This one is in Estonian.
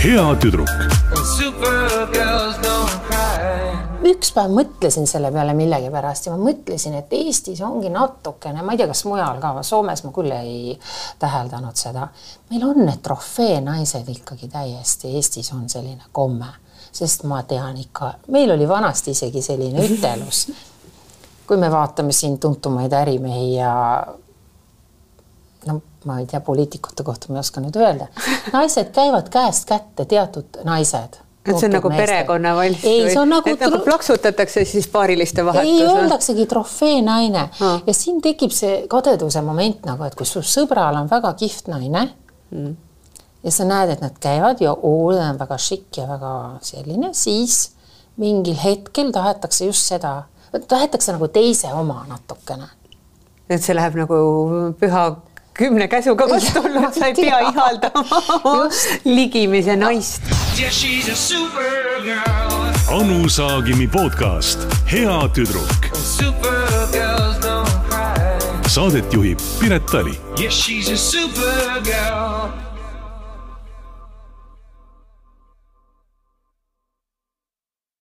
hea tüdruk And supergirls don't cry. üks päev mõtlesin selle peale millegipärast ja ma mõtlesin, et Eestis ongi natukene, ma ei tea, kas mujal ka, Soomes ma küll ei täheldanud seda. meil on need trofeenaised ikkagi täiesti, Eestis on selline komme, sest ma tean ikka, meil oli vanasti isegi selline ütelus. kui me vaatame siin tuntumaid ärimehi ja no ma ei tea, poliitikute kohta ma ei oska nüüd öelda, naised käivad käest kätte, teatud naised et see on nagu perekonnavalss ei, see on nagu, nagu plaksutatakse siis paariliste vahetus? ei, öeldaksegi trofeenaine ah. ja siin tekib see kadeduse moment nagu, et kui su sõbral on väga kihvt naine mm. ja sa näed, et nad käivad ja oo, ta on väga šikk ja väga selline, siis mingil hetkel tahetakse just seda, tahetakse nagu teise oma natukene. et see läheb nagu püha kümne käsuga vastuollu, et sa ei pea ihaldama ligimise naist. Anu Saagimi podcast Hea tüdruk. Saadet juhib Piret Tali Yeah, she's a supergirl.